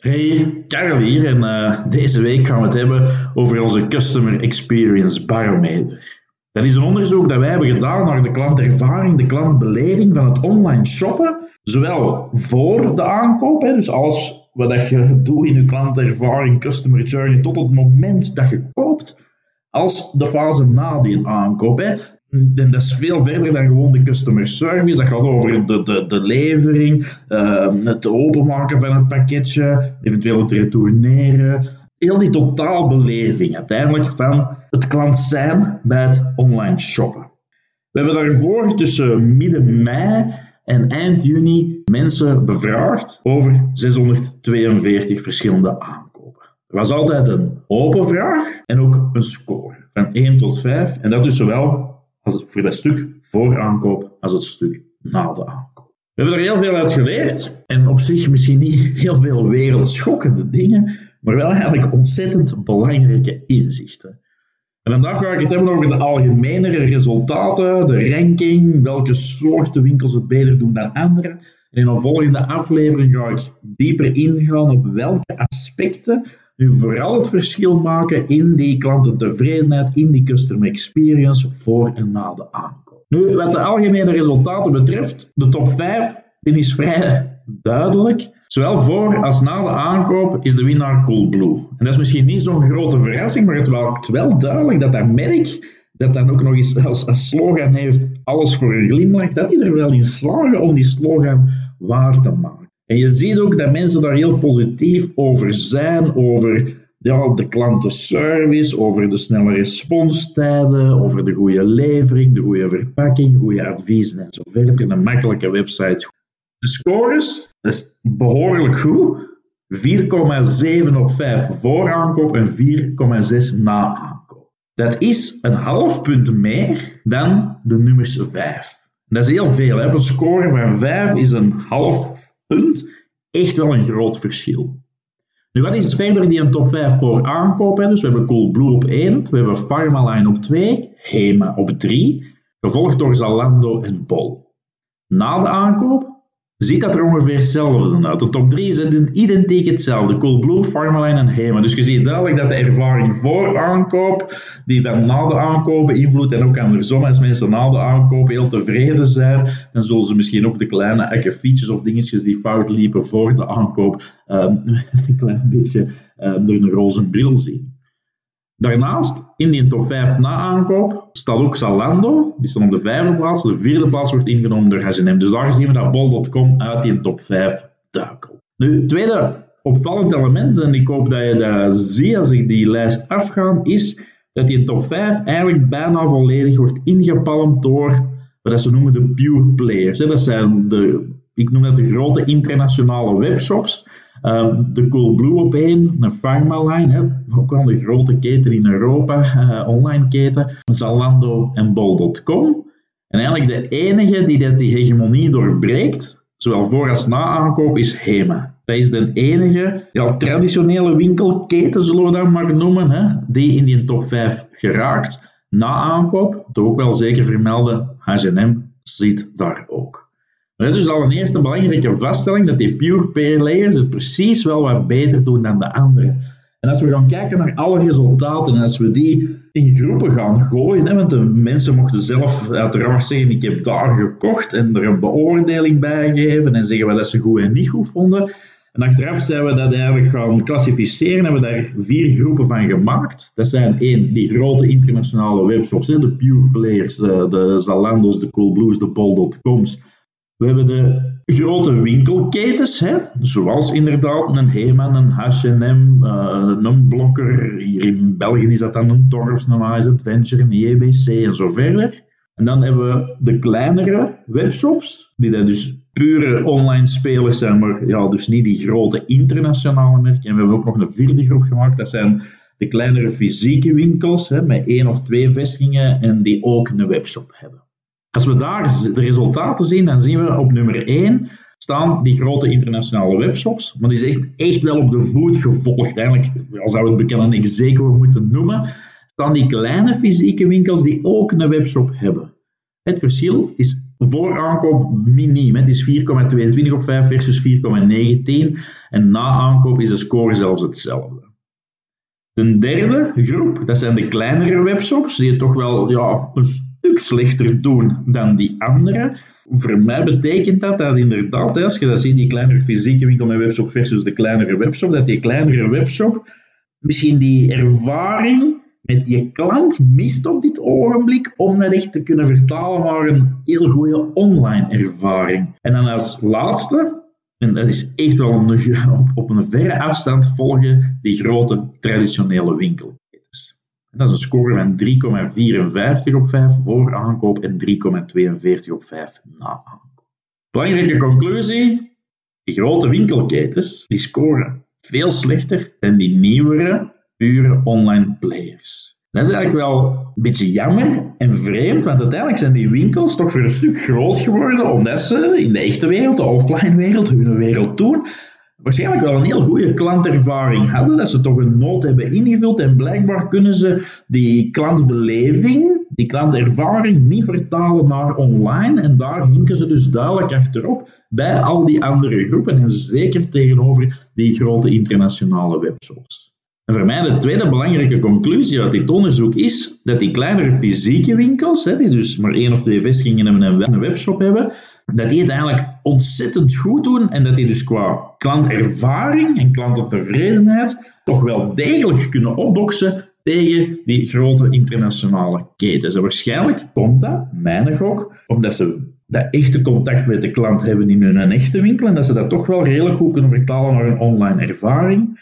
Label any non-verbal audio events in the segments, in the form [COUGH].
Hey, Karel hier en uh, deze week gaan we het hebben over onze Customer Experience Barometer. Dat is een onderzoek dat wij hebben gedaan naar de klantervaring, de klantbeleving van het online shoppen, zowel voor de aankoop, hè, dus alles wat je doet in je klantervaring, customer journey, tot het moment dat je koopt, als de fase na die aankoop. Hè. En dat is veel verder dan gewoon de customer service. Dat gaat over de, de, de levering, uh, het openmaken van het pakketje, eventueel het retourneren. Heel die totaalbeleving uiteindelijk van het klant zijn bij het online shoppen. We hebben daarvoor tussen midden mei en eind juni mensen bevraagd over 642 verschillende aankopen. Er was altijd een open vraag en ook een score van 1 tot 5. En dat dus zowel het, voor dat stuk voor aankoop als het stuk na de aankoop. We hebben er heel veel uit geleerd en op zich misschien niet heel veel wereldschokkende dingen, maar wel eigenlijk ontzettend belangrijke inzichten. En vandaag ga ik het hebben over de algemenere resultaten, de ranking, welke soorten winkels het beter doen dan anderen. En in een volgende aflevering ga ik dieper ingaan op welke aspecten nu vooral het verschil maken in die klantentevredenheid, in die customer experience voor en na de aankoop. Nu, wat de algemene resultaten betreft, de top 5 die is vrij [LAUGHS] duidelijk. Zowel voor als na de aankoop is de winnaar Coolblue. En dat is misschien niet zo'n grote verrassing, maar het is wel duidelijk dat dat merk, dat dan ook nog eens als, als slogan heeft, alles voor een glimlach, dat die er wel in slagen om die slogan waar te maken. En je ziet ook dat mensen daar heel positief over zijn, over ja, de klantenservice, over de snelle responstijden, over de goede levering, de goede verpakking, goede adviezen en zo. Een makkelijke website. De scores, dat is behoorlijk goed. 4,7 op 5 voor aankoop en 4,6 na aankoop. Dat is een half punt meer dan de nummers 5. Dat is heel veel. Hè? Een score van 5 is een half punt echt wel een groot verschil. Nu, wat is verder die een top 5 voor aankoop? Dus we hebben Coolblue op 1, we hebben Pharmaline op 2, Hema op 3, gevolgd door Zalando en Bol. Na de aankoop ziet dat er ongeveer hetzelfde uit. De top 3 zijn identiek hetzelfde. Coolblue, Pharmaline en Hema. Dus je ziet duidelijk dat de ervaring voor aankoop, die van na de aankoop beïnvloedt en ook andersom. Als mensen na de aankoop heel tevreden zijn, dan zullen ze misschien ook de kleine ekke features of dingetjes die fout liepen voor de aankoop um, [LAUGHS] een klein beetje um, door een roze bril zien. Daarnaast, in die top 5 na aankoop, staat ook Zalando. Die staat op de vijfde plaats. De vierde plaats wordt ingenomen door H&M. Dus daar zien we dat bol.com uit die top 5 duikelt. Nu, tweede opvallend element, en ik hoop dat je dat ziet als ik die lijst afga, is dat die top 5 eigenlijk bijna volledig wordt ingepalmd door wat ze noemen de pure players. Dat zijn de, ik noem dat de grote internationale webshops Um, de Coolblue op één, een Pharmaline, ook wel de grote keten in Europa, uh, online keten, Zalando en Bol.com. En eigenlijk de enige die dat die hegemonie doorbreekt, zowel voor als na aankoop, is Hema. Dat is de enige ja, traditionele winkelketen, zullen we dat maar noemen, hè, die in die top 5 geraakt. Na aankoop, toch ook wel zeker vermelden, H&M zit daar ook. Dat is dus al een belangrijke vaststelling dat die pure pair layers het precies wel wat beter doen dan de andere. En als we gaan kijken naar alle resultaten en als we die in groepen gaan gooien, hè, want de mensen mochten zelf uiteraard zeggen ik heb daar gekocht en er een beoordeling bij geven en zeggen wat ze goed en niet goed vonden. En achteraf zijn we dat eigenlijk gaan klassificeren, hebben we daar vier groepen van gemaakt. Dat zijn één, die grote internationale webshops, hè, de pure players, de, de Zalando's, de Coolblues, de Bol.coms we hebben de grote winkelketens, hè, zoals inderdaad een Hema, een H&M, uh, een Blokker. Hier in België is dat dan een Torfs, een Wise Adventure, een JBC en zo verder. En dan hebben we de kleinere webshops, die dat dus pure online spelers zijn, maar ja, dus niet die grote internationale merken. En we hebben ook nog een vierde groep gemaakt, dat zijn de kleinere fysieke winkels, hè, met één of twee vestigingen en die ook een webshop hebben. Als we daar de resultaten zien, dan zien we op nummer 1 staan die grote internationale webshops. Maar die is echt, echt wel op de voet gevolgd. Eigenlijk, als zou het bekennen, ik zeker moeten noemen, staan die kleine fysieke winkels die ook een webshop hebben. Het verschil is Voor miniem. Het is 4,22 op 5 versus 4,19. En na aankoop is de score zelfs hetzelfde. De derde groep, dat zijn de kleinere webshops, die toch wel ja, een stuk slechter doen dan die andere. Voor mij betekent dat dat inderdaad, als je dat ziet, die kleinere fysieke winkel met webshop versus de kleinere webshop, dat die kleinere webshop misschien die ervaring met die klant mist op dit ogenblik om dat echt te kunnen vertalen naar een heel goede online ervaring. En dan als laatste, en dat is echt wel [LAUGHS] op, op een verre afstand volgen die grote traditionele winkelketens. Dat is een score van 3,54 op 5 voor aankoop en 3,42 op 5 na aankoop. Belangrijke conclusie, die grote winkelketens die scoren veel slechter dan die nieuwere pure online players. Dat is eigenlijk wel een beetje jammer en vreemd, want uiteindelijk zijn die winkels toch voor een stuk groot geworden, omdat ze in de echte wereld, de offline wereld, hun wereld toen, waarschijnlijk wel een heel goede klantervaring hadden, dat ze toch een nood hebben ingevuld en blijkbaar kunnen ze die klantbeleving, die klantervaring niet vertalen naar online en daar hinken ze dus duidelijk achterop bij al die andere groepen en zeker tegenover die grote internationale webshops. En voor mij de tweede belangrijke conclusie uit dit onderzoek is dat die kleinere fysieke winkels, die dus maar één of twee vestigingen hebben en een webshop hebben, dat die het eigenlijk ontzettend goed doen en dat die dus qua klantervaring en klantentevredenheid toch wel degelijk kunnen opboksen tegen die grote internationale ketens. En waarschijnlijk komt dat, mijn gok, omdat ze dat echte contact met de klant hebben in hun echte winkel en dat ze dat toch wel redelijk goed kunnen vertalen naar een online ervaring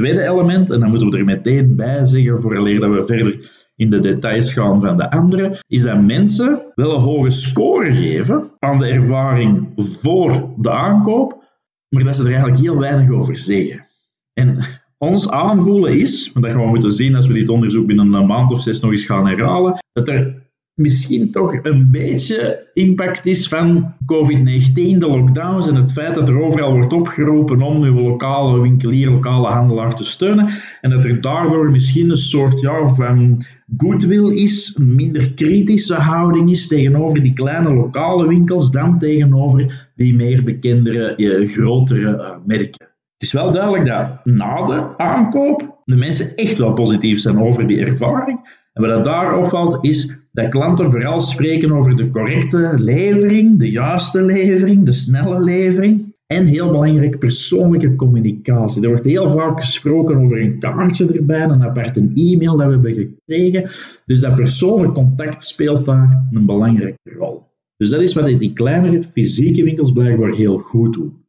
tweede element, en dan moeten we er meteen bij zeggen, vooraleer dat we verder in de details gaan van de andere, is dat mensen wel een hoge score geven aan de ervaring voor de aankoop, maar dat ze er eigenlijk heel weinig over zeggen. En ons aanvoelen is, dat gaan we moeten zien als we dit onderzoek binnen een maand of zes nog eens gaan herhalen, dat er misschien toch een beetje impact is van COVID-19, de lockdowns en het feit dat er overal wordt opgeroepen om uw lokale winkelier, lokale handelaar te steunen en dat er daardoor misschien een soort ja, van goodwill is, een minder kritische houding is tegenover die kleine lokale winkels dan tegenover die meer bekendere, eh, grotere uh, merken. Het is wel duidelijk dat na de aankoop de mensen echt wel positief zijn over die ervaring. En wat daar opvalt is dat klanten vooral spreken over de correcte levering, de juiste levering, de snelle levering. En heel belangrijk, persoonlijke communicatie. Er wordt heel vaak gesproken over een kaartje erbij, een apart een e-mail dat we hebben gekregen. Dus dat persoonlijk contact speelt daar een belangrijke rol. Dus dat is wat die kleinere fysieke winkels blijkbaar heel goed doen.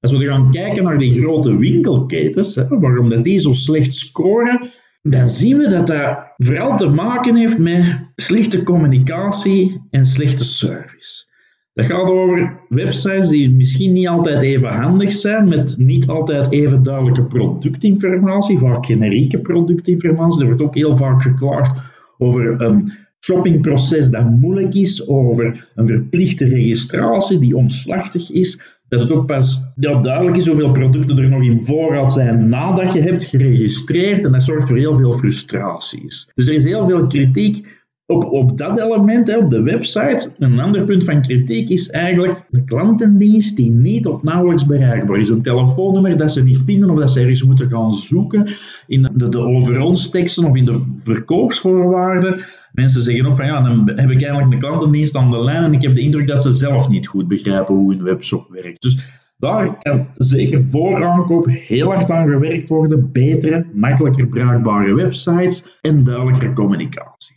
Als we gaan kijken naar die grote winkelketens, waarom dat die zo slecht scoren, dan zien we dat dat vooral te maken heeft met slechte communicatie en slechte service. Dat gaat over websites die misschien niet altijd even handig zijn, met niet altijd even duidelijke productinformatie, vaak generieke productinformatie. Er wordt ook heel vaak geklaagd over een shoppingproces dat moeilijk is, over een verplichte registratie die omslachtig is dat het ook pas ja, duidelijk is hoeveel producten er nog in voorraad zijn nadat je hebt geregistreerd. En dat zorgt voor heel veel frustraties. Dus er is heel veel kritiek op, op dat element, hè, op de website. Een ander punt van kritiek is eigenlijk de klantendienst die niet of nauwelijks bereikbaar is. Een telefoonnummer dat ze niet vinden of dat ze ergens moeten gaan zoeken in de, de over ons teksten of in de verkoopsvoorwaarden. Mensen zeggen ook van ja, dan heb ik eigenlijk een klantendienst aan de lijn en ik heb de indruk dat ze zelf niet goed begrijpen hoe een webshop werkt. Dus daar kan zeker voor aankoop heel hard aan gewerkt worden. Betere, makkelijker bruikbare websites en duidelijker communicatie.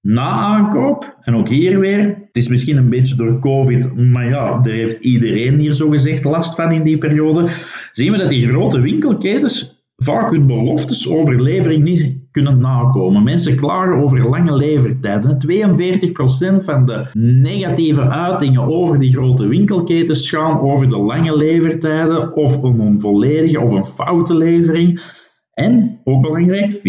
Na aankoop, en ook hier weer, het is misschien een beetje door COVID, maar ja, daar heeft iedereen hier zo gezegd last van in die periode, zien we dat die grote winkelketens vaak hun beloftes over levering niet kunnen nakomen. Mensen klagen over lange levertijden. 42% van de negatieve uitingen over die grote winkelketens gaan over de lange levertijden of een onvolledige of een foute levering. En, ook belangrijk, 24%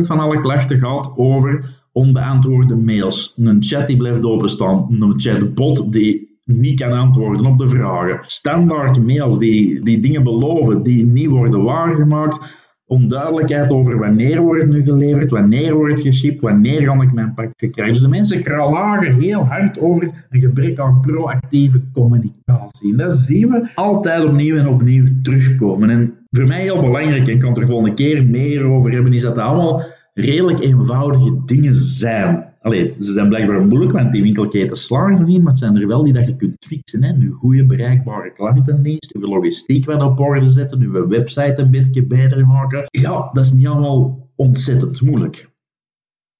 van alle klachten gaat over onbeantwoorde mails. Een chat die blijft openstaan, een chatbot die niet kan antwoorden op de vragen. Standaard mails die, die dingen beloven die niet worden waargemaakt onduidelijkheid over wanneer wordt het nu geleverd, wanneer wordt het geshipped, wanneer kan ik mijn pakje krijgen. Dus de mensen kralagen heel hard over een gebrek aan proactieve communicatie. En dat zien we altijd opnieuw en opnieuw terugkomen. En voor mij heel belangrijk, en ik kan het er volgende keer meer over hebben, is dat dat allemaal redelijk eenvoudige dingen zijn. Allee, ze zijn blijkbaar moeilijk, want die winkelketen slagen er niet, maar het zijn er wel die dat je kunt fixen. Hè. Nu goede bereikbare klantendienst, uw logistiek wat op orde zetten, uw website een beetje beter maken. Ja, dat is niet allemaal ontzettend moeilijk.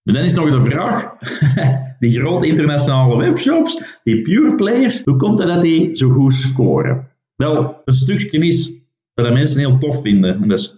En dan is nog de vraag, [LAUGHS] die grote internationale webshops, die pure players, hoe komt het dat die zo goed scoren? Wel, een stukje is dat mensen heel tof vinden, en dat is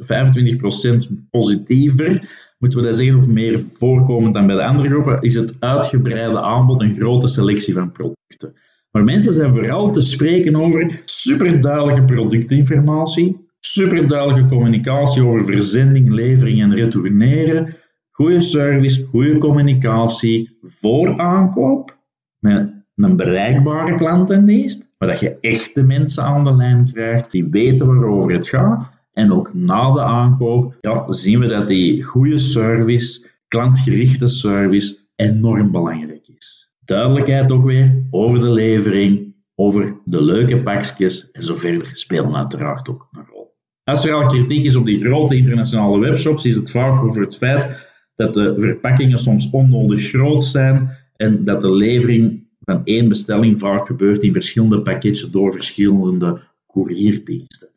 25% positiever moeten we dat zeggen, of meer voorkomend dan bij de andere groepen, is het uitgebreide aanbod een grote selectie van producten. Maar mensen zijn vooral te spreken over superduidelijke productinformatie, superduidelijke communicatie over verzending, levering en retourneren, goede service, goede communicatie voor aankoop, met een bereikbare klantendienst, waar dat je echte mensen aan de lijn krijgt die weten waarover het gaat en ook na de aankoop ja, zien we dat die goede service, klantgerichte service, enorm belangrijk is. Duidelijkheid ook weer over de levering, over de leuke pakjes en zo verder spelen uiteraard ook een rol. Als er al kritiek is op die grote internationale webshops, is het vaak over het feit dat de verpakkingen soms onnodig groot zijn en dat de levering van één bestelling vaak gebeurt in verschillende pakketjes door verschillende courierdiensten.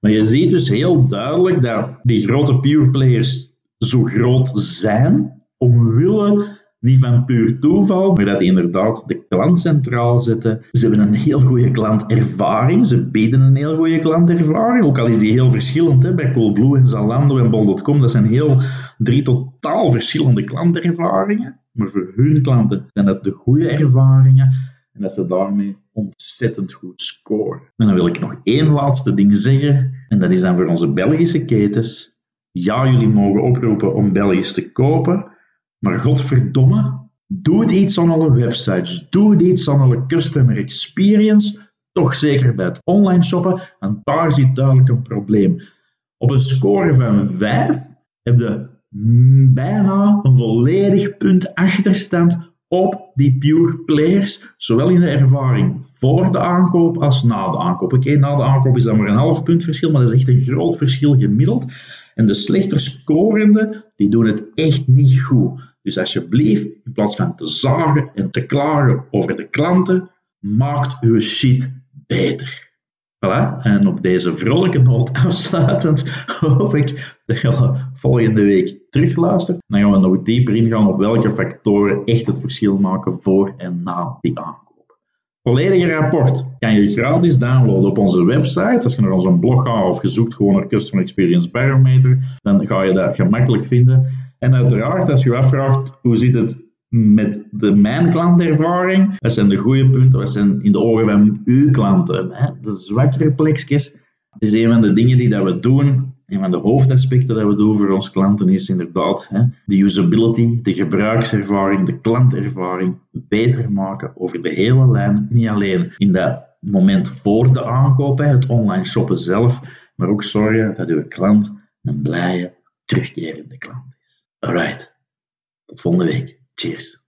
Maar je ziet dus heel duidelijk dat die grote pure players zo groot zijn, omwille niet van puur toeval, maar dat die inderdaad de klant centraal zetten. Ze hebben een heel goede klantervaring, ze bieden een heel goede klantervaring, ook al is die heel verschillend. Hè? Bij Coolblue en Zalando en Bol.com, dat zijn heel drie totaal verschillende klantervaringen. Maar voor hun klanten zijn dat de goede ervaringen en dat ze daarmee ontzettend goed scoren. En dan wil ik nog één laatste ding zeggen. En dat is dan voor onze Belgische ketens. Ja, jullie mogen oproepen om Belgisch te kopen. Maar godverdomme, doe het iets aan alle websites. Doe iets aan alle customer experience. Toch zeker bij het online shoppen. En daar zit duidelijk een probleem. Op een score van 5 heb je bijna een volledig punt achterstand op die pure players, zowel in de ervaring voor de aankoop als na de aankoop. Oké, na de aankoop is dat maar een half punt verschil, maar dat is echt een groot verschil gemiddeld. En de slechter scorende, die doen het echt niet goed. Dus alsjeblieft, in plaats van te zagen en te klagen over de klanten, maakt uw shit beter. Voilà. En op deze vrolijke noot [LAUGHS] afsluitend hoop ik dat je volgende week terugluistert. Dan gaan we nog dieper ingaan op welke factoren echt het verschil maken voor en na die aankoop. Volledige rapport kan je gratis downloaden op onze website. Als je naar onze blog gaat of je zoekt gewoon naar Customer Experience Barometer, dan ga je dat gemakkelijk vinden. En uiteraard, als je afvraagt hoe zit het met de mijn klantervaring. Wat zijn de goede punten? Wat zijn in de ogen van uw klanten hè? de zwakkere plekjes? Is een van de dingen die dat we doen. Een van de hoofdaspecten dat we doen voor onze klanten is inderdaad hè, de usability, de gebruikservaring, de klantervaring beter maken over de hele lijn. Niet alleen in dat moment voor de aankoop, het online shoppen zelf, maar ook zorgen dat uw klant een blije, terugkerende klant is. Alright, tot volgende week. Cheers.